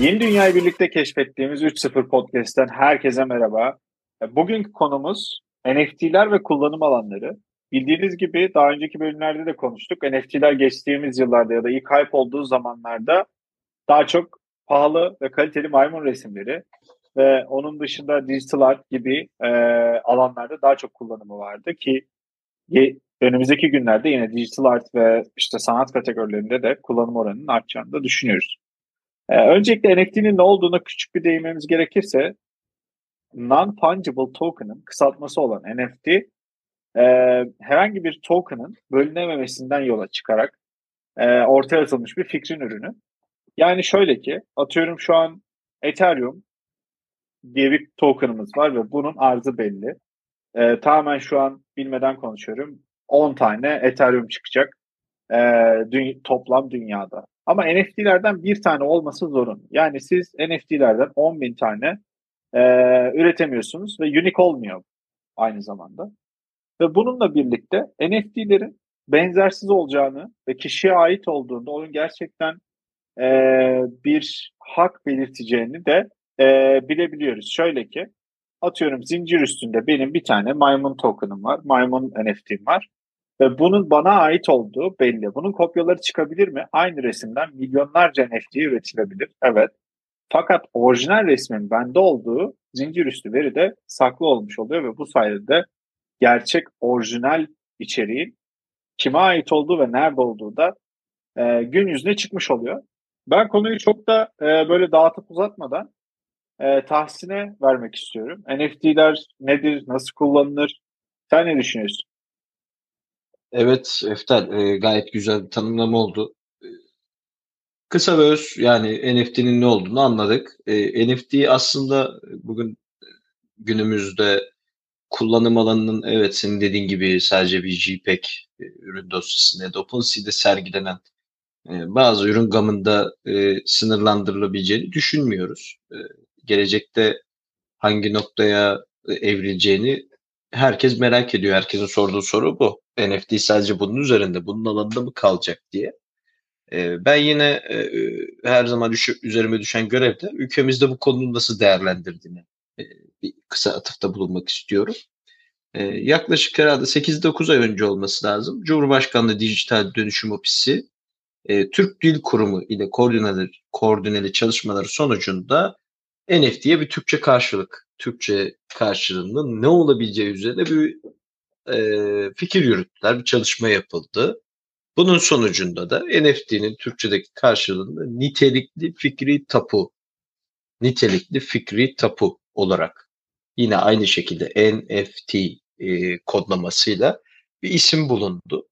Yeni Dünyayı birlikte keşfettiğimiz 3.0 Podcast'ten herkese merhaba. Bugünkü konumuz NFT'ler ve kullanım alanları. Bildiğiniz gibi daha önceki bölümlerde de konuştuk. NFT'ler geçtiğimiz yıllarda ya da ilk hype olduğu zamanlarda daha çok pahalı ve kaliteli maymun resimleri ve onun dışında digital art gibi e, alanlarda daha çok kullanımı vardı ki önümüzdeki günlerde yine digital art ve işte sanat kategorilerinde de kullanım oranının artacağını da düşünüyoruz. Ee, öncelikle NFT'nin ne olduğuna küçük bir değinmemiz gerekirse Non-Fungible Token'ın kısaltması olan NFT e, herhangi bir token'ın bölünememesinden yola çıkarak e, ortaya atılmış bir fikrin ürünü. Yani şöyle ki atıyorum şu an Ethereum diye bir token'ımız var ve bunun arzı belli. E, tamamen şu an bilmeden konuşuyorum. 10 tane Ethereum çıkacak e, dü- toplam dünyada. Ama NFT'lerden bir tane olması zorun. Yani siz NFT'lerden 10 bin tane e, üretemiyorsunuz ve unique olmuyor aynı zamanda. Ve bununla birlikte NFT'lerin benzersiz olacağını ve kişiye ait olduğunda onun gerçekten e, bir hak belirteceğini de e, bilebiliyoruz. Şöyle ki atıyorum zincir üstünde benim bir tane maymun token'ım var, maymun NFT'm var. Ve bunun bana ait olduğu belli. Bunun kopyaları çıkabilir mi? Aynı resimden milyonlarca NFT üretilebilir. Evet. Fakat orijinal resmin bende olduğu zincir üstü veri de saklı olmuş oluyor ve bu sayede gerçek orijinal içeriğin kime ait olduğu ve nerede olduğu da e, gün yüzüne çıkmış oluyor. Ben konuyu çok da e, böyle dağıtıp uzatmadan e, tahsine vermek istiyorum. NFT'ler nedir, nasıl kullanılır? Sen ne düşünüyorsun? Evet Eftel e, gayet güzel bir tanımlama oldu. E, kısa ve öz yani NFT'nin ne olduğunu anladık. E, NFT aslında bugün günümüzde kullanım alanının evet senin dediğin gibi sadece bir JPEG e, ürün dosyasında ya da OpenSea'de sergilenen e, bazı ürün gamında e, sınırlandırılabileceğini düşünmüyoruz. E, gelecekte hangi noktaya e, evrileceğini herkes merak ediyor. Herkesin sorduğu soru bu. NFT sadece bunun üzerinde, bunun alanında mı kalacak diye. E, ben yine e, e her zaman düş üzerime düşen görevde ülkemizde bu konunun nasıl değerlendirdiğini e, bir kısa atıfta bulunmak istiyorum. E, yaklaşık herhalde 8-9 ay önce olması lazım. Cumhurbaşkanlığı Dijital Dönüşüm Ofisi e, Türk Dil Kurumu ile koordineli, koordineli çalışmaları sonucunda NFT'ye bir Türkçe karşılık, Türkçe karşılığının ne olabileceği üzerine bir e, fikir yürüttüler, bir çalışma yapıldı. Bunun sonucunda da NFT'nin Türkçedeki karşılığında nitelikli fikri tapu, nitelikli fikri tapu olarak yine aynı şekilde NFT e, kodlamasıyla bir isim bulundu.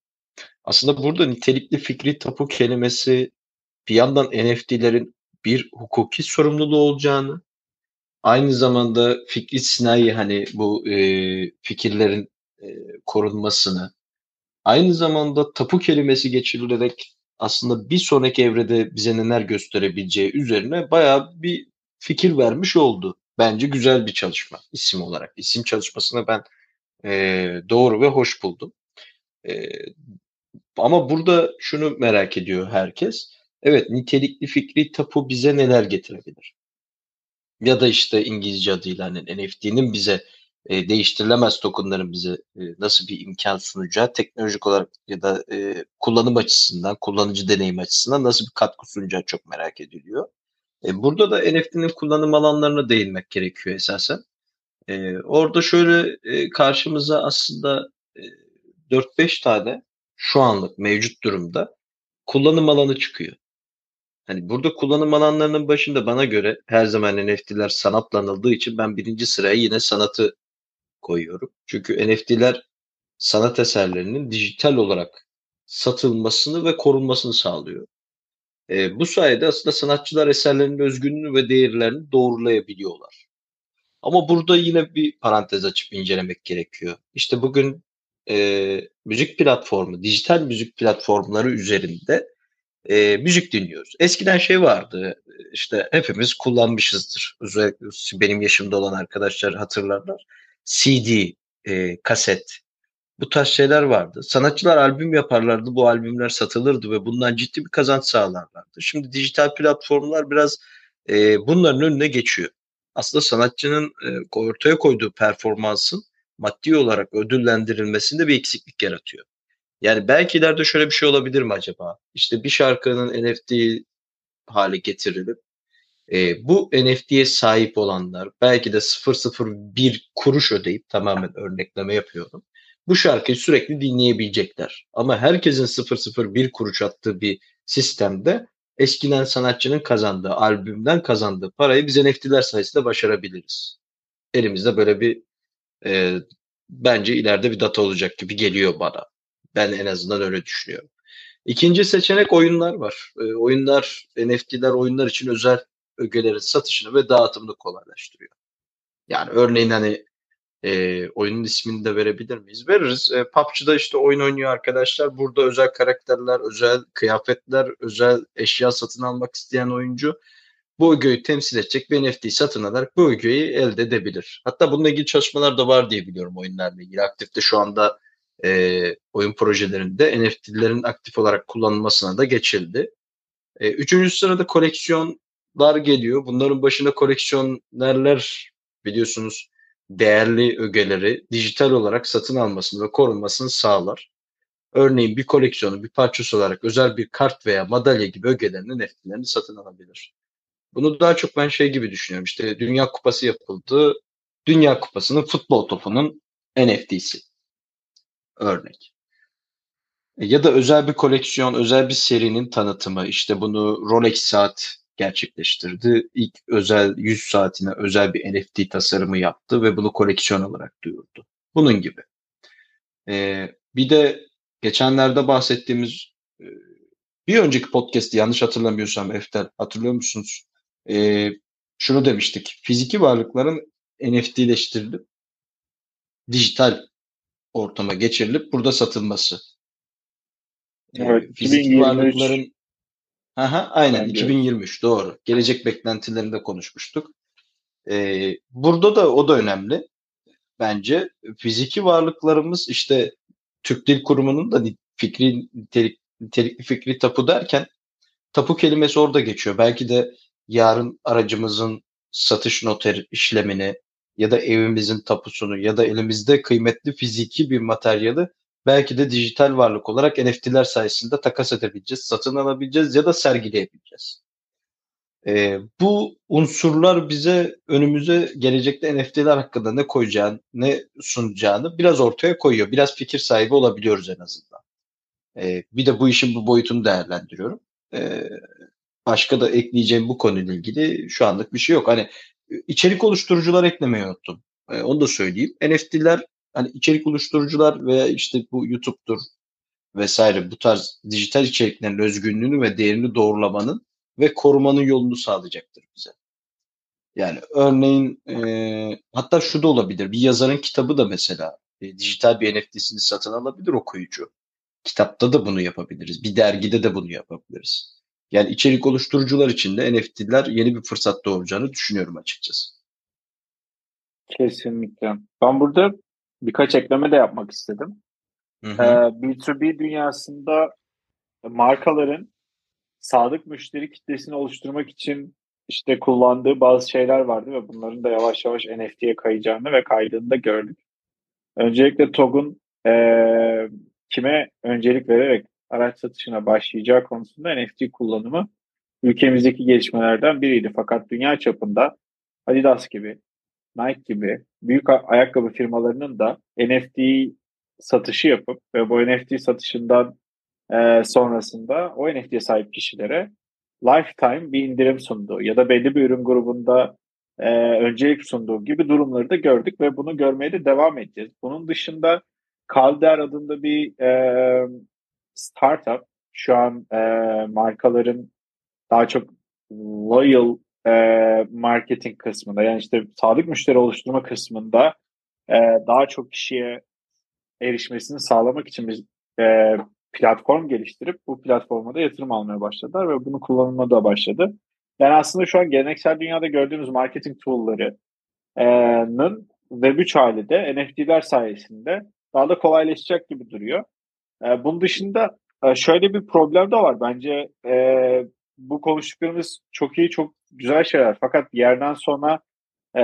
Aslında burada nitelikli fikri tapu kelimesi bir yandan NFT'lerin bir hukuki sorumluluğu olacağını, aynı zamanda fikri sinayi hani bu e, fikirlerin korunmasını, aynı zamanda tapu kelimesi geçirilerek aslında bir sonraki evrede bize neler gösterebileceği üzerine bayağı bir fikir vermiş oldu. Bence güzel bir çalışma isim olarak. İsim çalışmasını ben e, doğru ve hoş buldum. E, ama burada şunu merak ediyor herkes. Evet nitelikli fikri tapu bize neler getirebilir? Ya da işte İngilizce adıyla hani NFT'nin bize e, değiştirilemez tokenların bize e, nasıl bir imkan sunacağı teknolojik olarak ya da e, kullanım açısından, kullanıcı deneyim açısından nasıl bir katkı sunacağı çok merak ediliyor. E, burada da NFT'nin kullanım alanlarına değinmek gerekiyor esasen. E, orada şöyle e, karşımıza aslında e, 4-5 tane şu anlık mevcut durumda kullanım alanı çıkıyor. Hani burada kullanım alanlarının başında bana göre her zaman NFT'ler sanatlanıldığı için ben birinci sıraya yine sanatı koyuyorum. Çünkü NFT'ler sanat eserlerinin dijital olarak satılmasını ve korunmasını sağlıyor. E, bu sayede aslında sanatçılar eserlerinin özgünlüğünü ve değerlerini doğrulayabiliyorlar. Ama burada yine bir parantez açıp incelemek gerekiyor. İşte bugün e, müzik platformu, dijital müzik platformları üzerinde e, müzik dinliyoruz. Eskiden şey vardı, işte hepimiz kullanmışızdır. Özellikle benim yaşımda olan arkadaşlar hatırlarlar. CD, e, kaset, bu tarz şeyler vardı. Sanatçılar albüm yaparlardı, bu albümler satılırdı ve bundan ciddi bir kazanç sağlarlardı. Şimdi dijital platformlar biraz e, bunların önüne geçiyor. Aslında sanatçının e, ortaya koyduğu performansın maddi olarak ödüllendirilmesinde bir eksiklik yaratıyor. Yani belki ileride şöyle bir şey olabilir mi acaba? İşte bir şarkının NFT hale getirilip e, bu NFT'ye sahip olanlar belki de 001 kuruş ödeyip tamamen örnekleme yapıyorum. Bu şarkıyı sürekli dinleyebilecekler. Ama herkesin 001 kuruş attığı bir sistemde eskiden sanatçının kazandığı, albümden kazandığı parayı biz NFT'ler sayesinde başarabiliriz. Elimizde böyle bir e, bence ileride bir data olacak gibi geliyor bana. Ben en azından öyle düşünüyorum. İkinci seçenek oyunlar var. E, oyunlar, NFT'ler oyunlar için özel ögelerin satışını ve dağıtımını kolaylaştırıyor. Yani örneğin hani e, oyunun ismini de verebilir miyiz? Veririz. E, PUBG'da işte oyun oynuyor arkadaşlar. Burada özel karakterler, özel kıyafetler, özel eşya satın almak isteyen oyuncu bu ögeyi temsil edecek bir NFT satın alarak bu ögeyi elde edebilir. Hatta bununla ilgili çalışmalar da var diye biliyorum oyunlarla ilgili. Aktifte şu anda e, oyun projelerinde NFT'lerin aktif olarak kullanılmasına da geçildi. E, üçüncü sırada koleksiyonlar geliyor. Bunların başında koleksiyonerler biliyorsunuz değerli ögeleri dijital olarak satın almasını ve korunmasını sağlar. Örneğin bir koleksiyonu bir parçası olarak özel bir kart veya madalya gibi ögelerinin NFT'lerini satın alabilir. Bunu daha çok ben şey gibi düşünüyorum. İşte Dünya Kupası yapıldı. Dünya Kupası'nın futbol topunun NFT'si. Örnek. E, ya da özel bir koleksiyon, özel bir serinin tanıtımı. İşte bunu Rolex saat gerçekleştirdi. İlk özel 100 saatine özel bir NFT tasarımı yaptı ve bunu koleksiyon olarak duyurdu. Bunun gibi. Ee, bir de geçenlerde bahsettiğimiz e, bir önceki podcast'i yanlış hatırlamıyorsam Eftel hatırlıyor musunuz? Ee, şunu demiştik. Fiziki varlıkların NFT'leştirilip dijital ortama geçirilip burada satılması. Evet, ee, fiziki 2023. varlıkların Aha, aynen Bence. 2023 doğru. Gelecek beklentilerinde konuşmuştuk. Ee, burada da o da önemli. Bence fiziki varlıklarımız işte Türk Dil Kurumu'nun da fikri nitelik, nitelikli fikri tapu derken tapu kelimesi orada geçiyor. Belki de yarın aracımızın satış noter işlemini ya da evimizin tapusunu ya da elimizde kıymetli fiziki bir materyali belki de dijital varlık olarak NFT'ler sayesinde takas edebileceğiz, satın alabileceğiz ya da sergileyebileceğiz. E, bu unsurlar bize önümüze gelecekte NFT'ler hakkında ne koyacağını, ne sunacağını biraz ortaya koyuyor. Biraz fikir sahibi olabiliyoruz en azından. E, bir de bu işin bu boyutunu değerlendiriyorum. E, başka da ekleyeceğim bu konuyla ilgili şu anlık bir şey yok. Hani içerik oluşturucular eklemeyi unuttum. E, onu da söyleyeyim. NFT'ler hani içerik oluşturucular veya işte bu YouTube'dur vesaire bu tarz dijital içeriklerin özgünlüğünü ve değerini doğrulamanın ve korumanın yolunu sağlayacaktır bize. Yani örneğin e, hatta şu da olabilir. Bir yazarın kitabı da mesela e, dijital bir NFT'sini satın alabilir okuyucu. Kitapta da bunu yapabiliriz. Bir dergide de bunu yapabiliriz. Yani içerik oluşturucular için de NFT'ler yeni bir fırsat doğuracağını düşünüyorum açıkçası. Kesinlikle. Ben burada birkaç ekleme de yapmak istedim. Hı hı. Ee, B2B dünyasında markaların sadık müşteri kitlesini oluşturmak için işte kullandığı bazı şeyler vardı ve bunların da yavaş yavaş NFT'ye kayacağını ve kaydığını da gördük. Öncelikle TOG'un e, kime öncelik vererek araç satışına başlayacağı konusunda NFT kullanımı ülkemizdeki gelişmelerden biriydi. Fakat dünya çapında Adidas gibi, Nike gibi büyük ayakkabı firmalarının da NFT satışı yapıp ve bu NFT satışından e, sonrasında o NFT'ye sahip kişilere lifetime bir indirim sunduğu ya da belli bir ürün grubunda e, öncelik sunduğu gibi durumları da gördük ve bunu görmeye de devam edeceğiz. Bunun dışında Calder adında bir e, startup şu an e, markaların daha çok loyal e, marketing kısmında yani işte sadık müşteri oluşturma kısmında e, daha çok kişiye erişmesini sağlamak için bir e, platform geliştirip bu platforma da yatırım almaya başladılar ve bunu kullanılmaya da başladı. Yani aslında şu an geleneksel dünyada gördüğümüz marketing tool'ları'nın Web3 hali de NFT'ler sayesinde daha da kolaylaşacak gibi duruyor. E, bunun dışında e, şöyle bir problem de var. Bence e, bu konuştuklarımız çok iyi, çok güzel şeyler. Fakat bir yerden sonra e,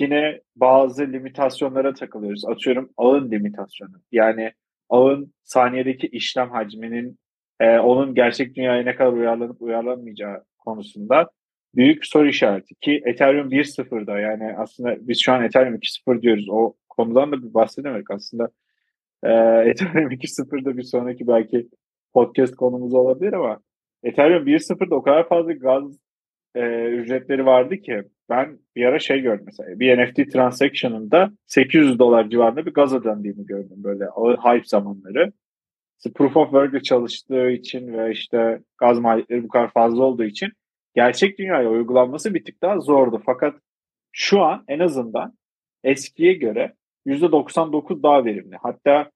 yine bazı limitasyonlara takılıyoruz. Atıyorum ağın limitasyonu. Yani ağın saniyedeki işlem hacminin e, onun gerçek dünyaya ne kadar uyarlanıp uyarlanmayacağı konusunda büyük soru işareti ki Ethereum 1.0'da yani aslında biz şu an Ethereum 2.0 diyoruz. O konudan da bir bahsedemedik aslında. E, Ethereum 2.0'da bir sonraki belki podcast konumuz olabilir ama Ethereum 1.0'da o kadar fazla gaz e, ücretleri vardı ki ben bir ara şey gördüm mesela bir NFT transaction'ında 800 dolar civarında bir gaz ödendiğini gördüm böyle hype zamanları. İşte Proof of Work'le çalıştığı için ve işte gaz maliyetleri bu kadar fazla olduğu için gerçek dünyaya uygulanması bir tık daha zordu. Fakat şu an en azından eskiye göre %99 daha verimli. Hatta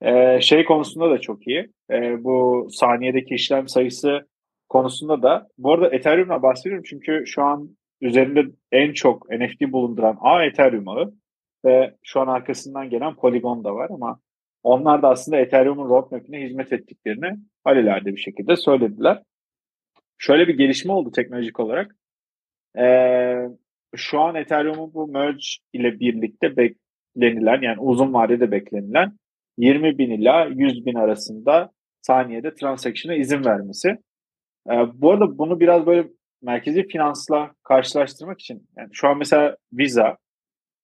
e, şey konusunda da çok iyi. E, bu saniyedeki işlem sayısı konusunda da. Bu arada Ethereum'la bahsediyorum çünkü şu an üzerinde en çok NFT bulunduran A Ethereum ağı ve şu an arkasından gelen Polygon da var ama onlar da aslında Ethereum'un roadmap'ine hizmet ettiklerini alelade bir şekilde söylediler. Şöyle bir gelişme oldu teknolojik olarak. Ee, şu an Ethereum'un bu merge ile birlikte beklenilen yani uzun vadede beklenilen 20 bin ila 100 bin arasında saniyede transaction'a izin vermesi. Ee, bu arada bunu biraz böyle merkezi finansla karşılaştırmak için yani şu an mesela Visa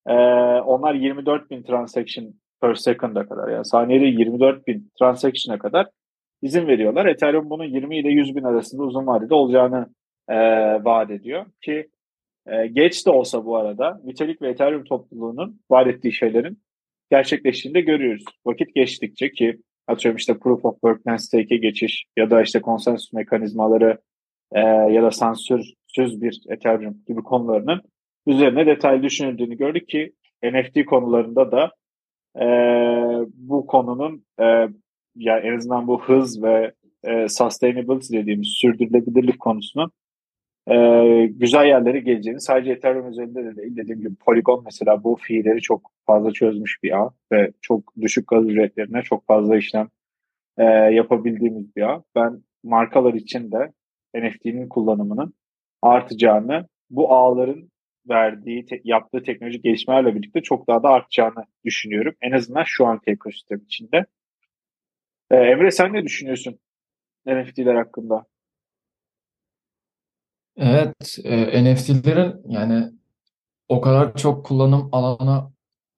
e, onlar 24 bin transaction per second'a kadar yani saniyede 24 bin transaction'a kadar izin veriyorlar. Ethereum bunun 20 ile 100 bin arasında uzun vadede olacağını e, vaat ediyor ki e, geç de olsa bu arada Vitalik ve Ethereum topluluğunun vaat ettiği şeylerin gerçekleştiğini de görüyoruz. Vakit geçtikçe ki atıyorum işte Proof of Work'ten Stake'e geçiş ya da işte konsensus mekanizmaları e, ya da sansürsüz bir Ethereum gibi konularının üzerine detaylı düşünüldüğünü gördük ki NFT konularında da e, bu konunun e, yani en azından bu hız ve e, sustainability dediğimiz sürdürülebilirlik konusunun e, güzel yerlere geleceğini sadece Ethereum üzerinde de değil dediğim gibi Polygon mesela bu fiilleri çok fazla çözmüş bir ağ ve çok düşük gaz ücretlerine çok fazla işlem e, yapabildiğimiz bir ağ. Ben markalar için de NFT'nin kullanımının artacağını, bu ağların verdiği, te- yaptığı teknolojik gelişmelerle birlikte çok daha da artacağını düşünüyorum. En azından şu anki ekosistem içinde. Ee, Emre sen ne düşünüyorsun NFT'ler hakkında? Evet, e, NFT'lerin yani o kadar çok kullanım alanı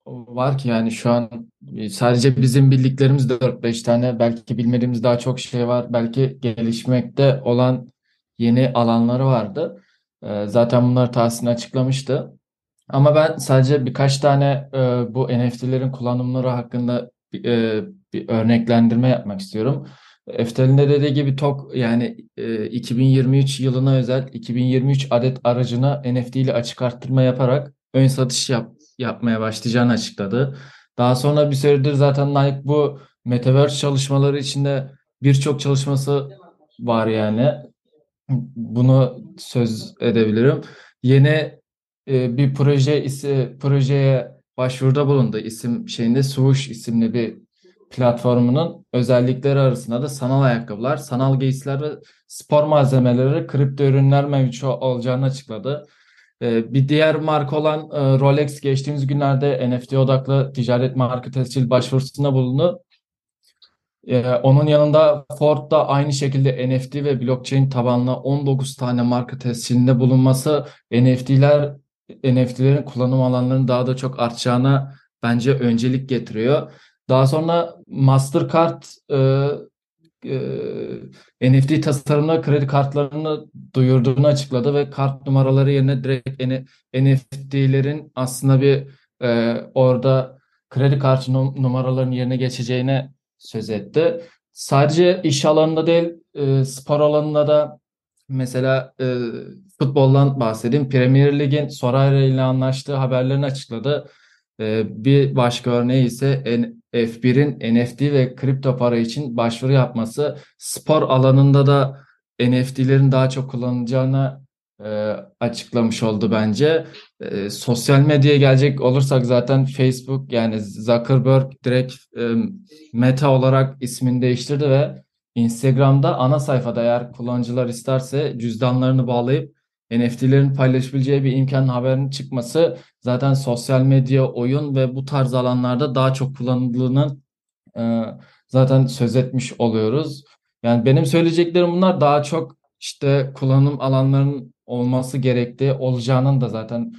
var ki yani şu an sadece bizim bildiklerimiz 4-5 tane belki bilmediğimiz daha çok şey var. Belki gelişmekte olan yeni alanları vardı. E, zaten bunları Tahsin açıklamıştı. Ama ben sadece birkaç tane e, bu NFT'lerin kullanımları hakkında e, bir örneklendirme yapmak istiyorum. Eftel'in de dediği gibi TOK yani e, 2023 yılına özel 2023 adet aracına NFT ile açık arttırma yaparak ön satış yap, yapmaya başlayacağını açıkladı. Daha sonra bir süredir zaten Nike bu Metaverse çalışmaları içinde birçok çalışması var yani. Bunu söz edebilirim. Yeni e, bir proje ise projeye başvuruda bulundu. İsim şeyinde Swoosh isimli bir platformunun özellikleri arasında da sanal ayakkabılar, sanal giysiler ve spor malzemeleri, kripto ürünler mevcut olacağını açıkladı. Ee, bir diğer marka olan e, Rolex geçtiğimiz günlerde NFT odaklı ticaret marka tescil başvurusunda bulundu. Ee, onun yanında Ford da aynı şekilde NFT ve blockchain tabanlı 19 tane marka tescilinde bulunması NFT'ler NFT'lerin kullanım alanlarının daha da çok artacağına bence öncelik getiriyor. Daha sonra Mastercard e, e, NFT tasarımına kredi kartlarını duyurduğunu açıkladı ve kart numaraları yerine direkt NFT'lerin aslında bir e, orada kredi kartı numaralarının yerine geçeceğine söz etti. Sadece iş alanında değil, e, spor alanında da mesela e, futboldan bahsedeyim. Premier Lig'in Soraya ile anlaştığı haberlerini açıkladı. E, bir başka örneği ise F1'in NFT ve kripto para için başvuru yapması spor alanında da NFT'lerin daha çok kullanılacağını e, açıklamış oldu bence. E, sosyal medyaya gelecek olursak zaten Facebook yani Zuckerberg direkt e, Meta olarak ismini değiştirdi ve Instagram'da ana sayfada eğer kullanıcılar isterse cüzdanlarını bağlayıp NFT'lerin paylaşabileceği bir imkanın haberin çıkması zaten sosyal medya, oyun ve bu tarz alanlarda daha çok kullanıldığının e, zaten söz etmiş oluyoruz. Yani benim söyleyeceklerim bunlar daha çok işte kullanım alanlarının olması gerektiği olacağının da zaten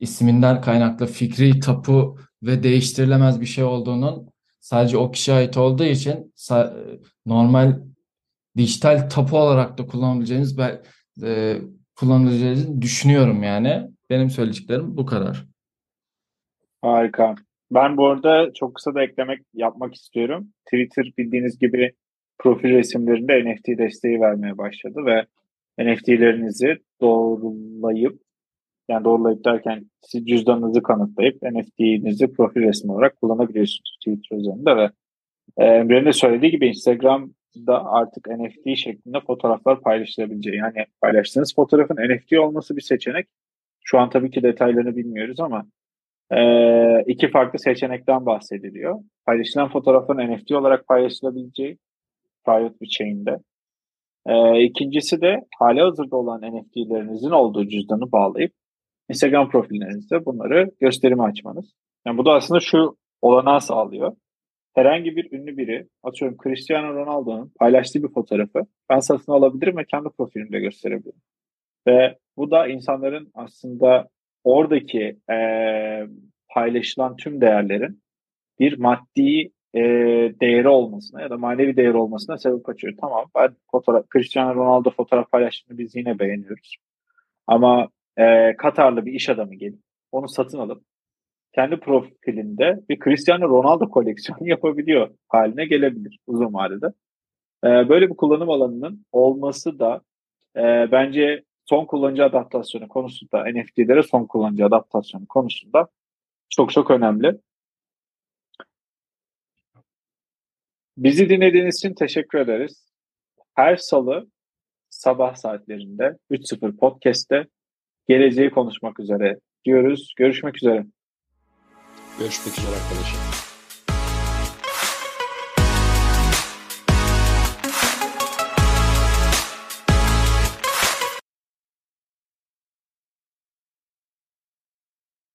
isminden kaynaklı fikri tapu ve değiştirilemez bir şey olduğunun sadece o kişiye ait olduğu için normal dijital tapu olarak da kullanabileceğiniz e, kullanılacağını düşünüyorum yani. Benim söyleyeceklerim bu kadar. Harika. Ben bu arada çok kısa da eklemek yapmak istiyorum. Twitter bildiğiniz gibi profil resimlerinde NFT desteği vermeye başladı ve NFT'lerinizi doğrulayıp yani doğrulayıp derken siz cüzdanınızı kanıtlayıp NFT'nizi profil resmi olarak kullanabiliyorsunuz Twitter üzerinde ve e, Emre'nin de söylediği gibi Instagram'da artık NFT şeklinde fotoğraflar paylaşılabileceği. Yani paylaştığınız fotoğrafın NFT olması bir seçenek. Şu an tabii ki detaylarını bilmiyoruz ama e, iki farklı seçenekten bahsediliyor. Paylaşılan fotoğrafın NFT olarak paylaşılabileceği private bir chain'de. E, ikincisi de hali hazırda olan NFT'lerinizin olduğu cüzdanı bağlayıp Instagram profillerinizde bunları gösterime açmanız. Yani bu da aslında şu olanağı sağlıyor. Herhangi bir ünlü biri, atıyorum Cristiano Ronaldo'nun paylaştığı bir fotoğrafı ben satın alabilirim ve kendi profilimde gösterebilirim. Ve bu da insanların aslında oradaki e, paylaşılan tüm değerlerin bir maddi e, değeri olmasına ya da manevi değeri olmasına sebep açıyor. Tamam ben fotoğraf, Cristiano Ronaldo fotoğraf paylaştığını biz yine beğeniyoruz. Ama e, Katarlı bir iş adamı gelip onu satın alıp kendi profilinde bir Cristiano Ronaldo koleksiyonu yapabiliyor haline gelebilir uzun vadede. E, böyle bir kullanım alanının olması da e, bence son kullanıcı adaptasyonu konusunda NFT'lere son kullanıcı adaptasyonu konusunda çok çok önemli. Bizi dinlediğiniz için teşekkür ederiz. Her salı sabah saatlerinde 3.0 Podcast'te geleceği konuşmak üzere diyoruz. Görüşmek üzere. Görüşmek üzere arkadaşlar.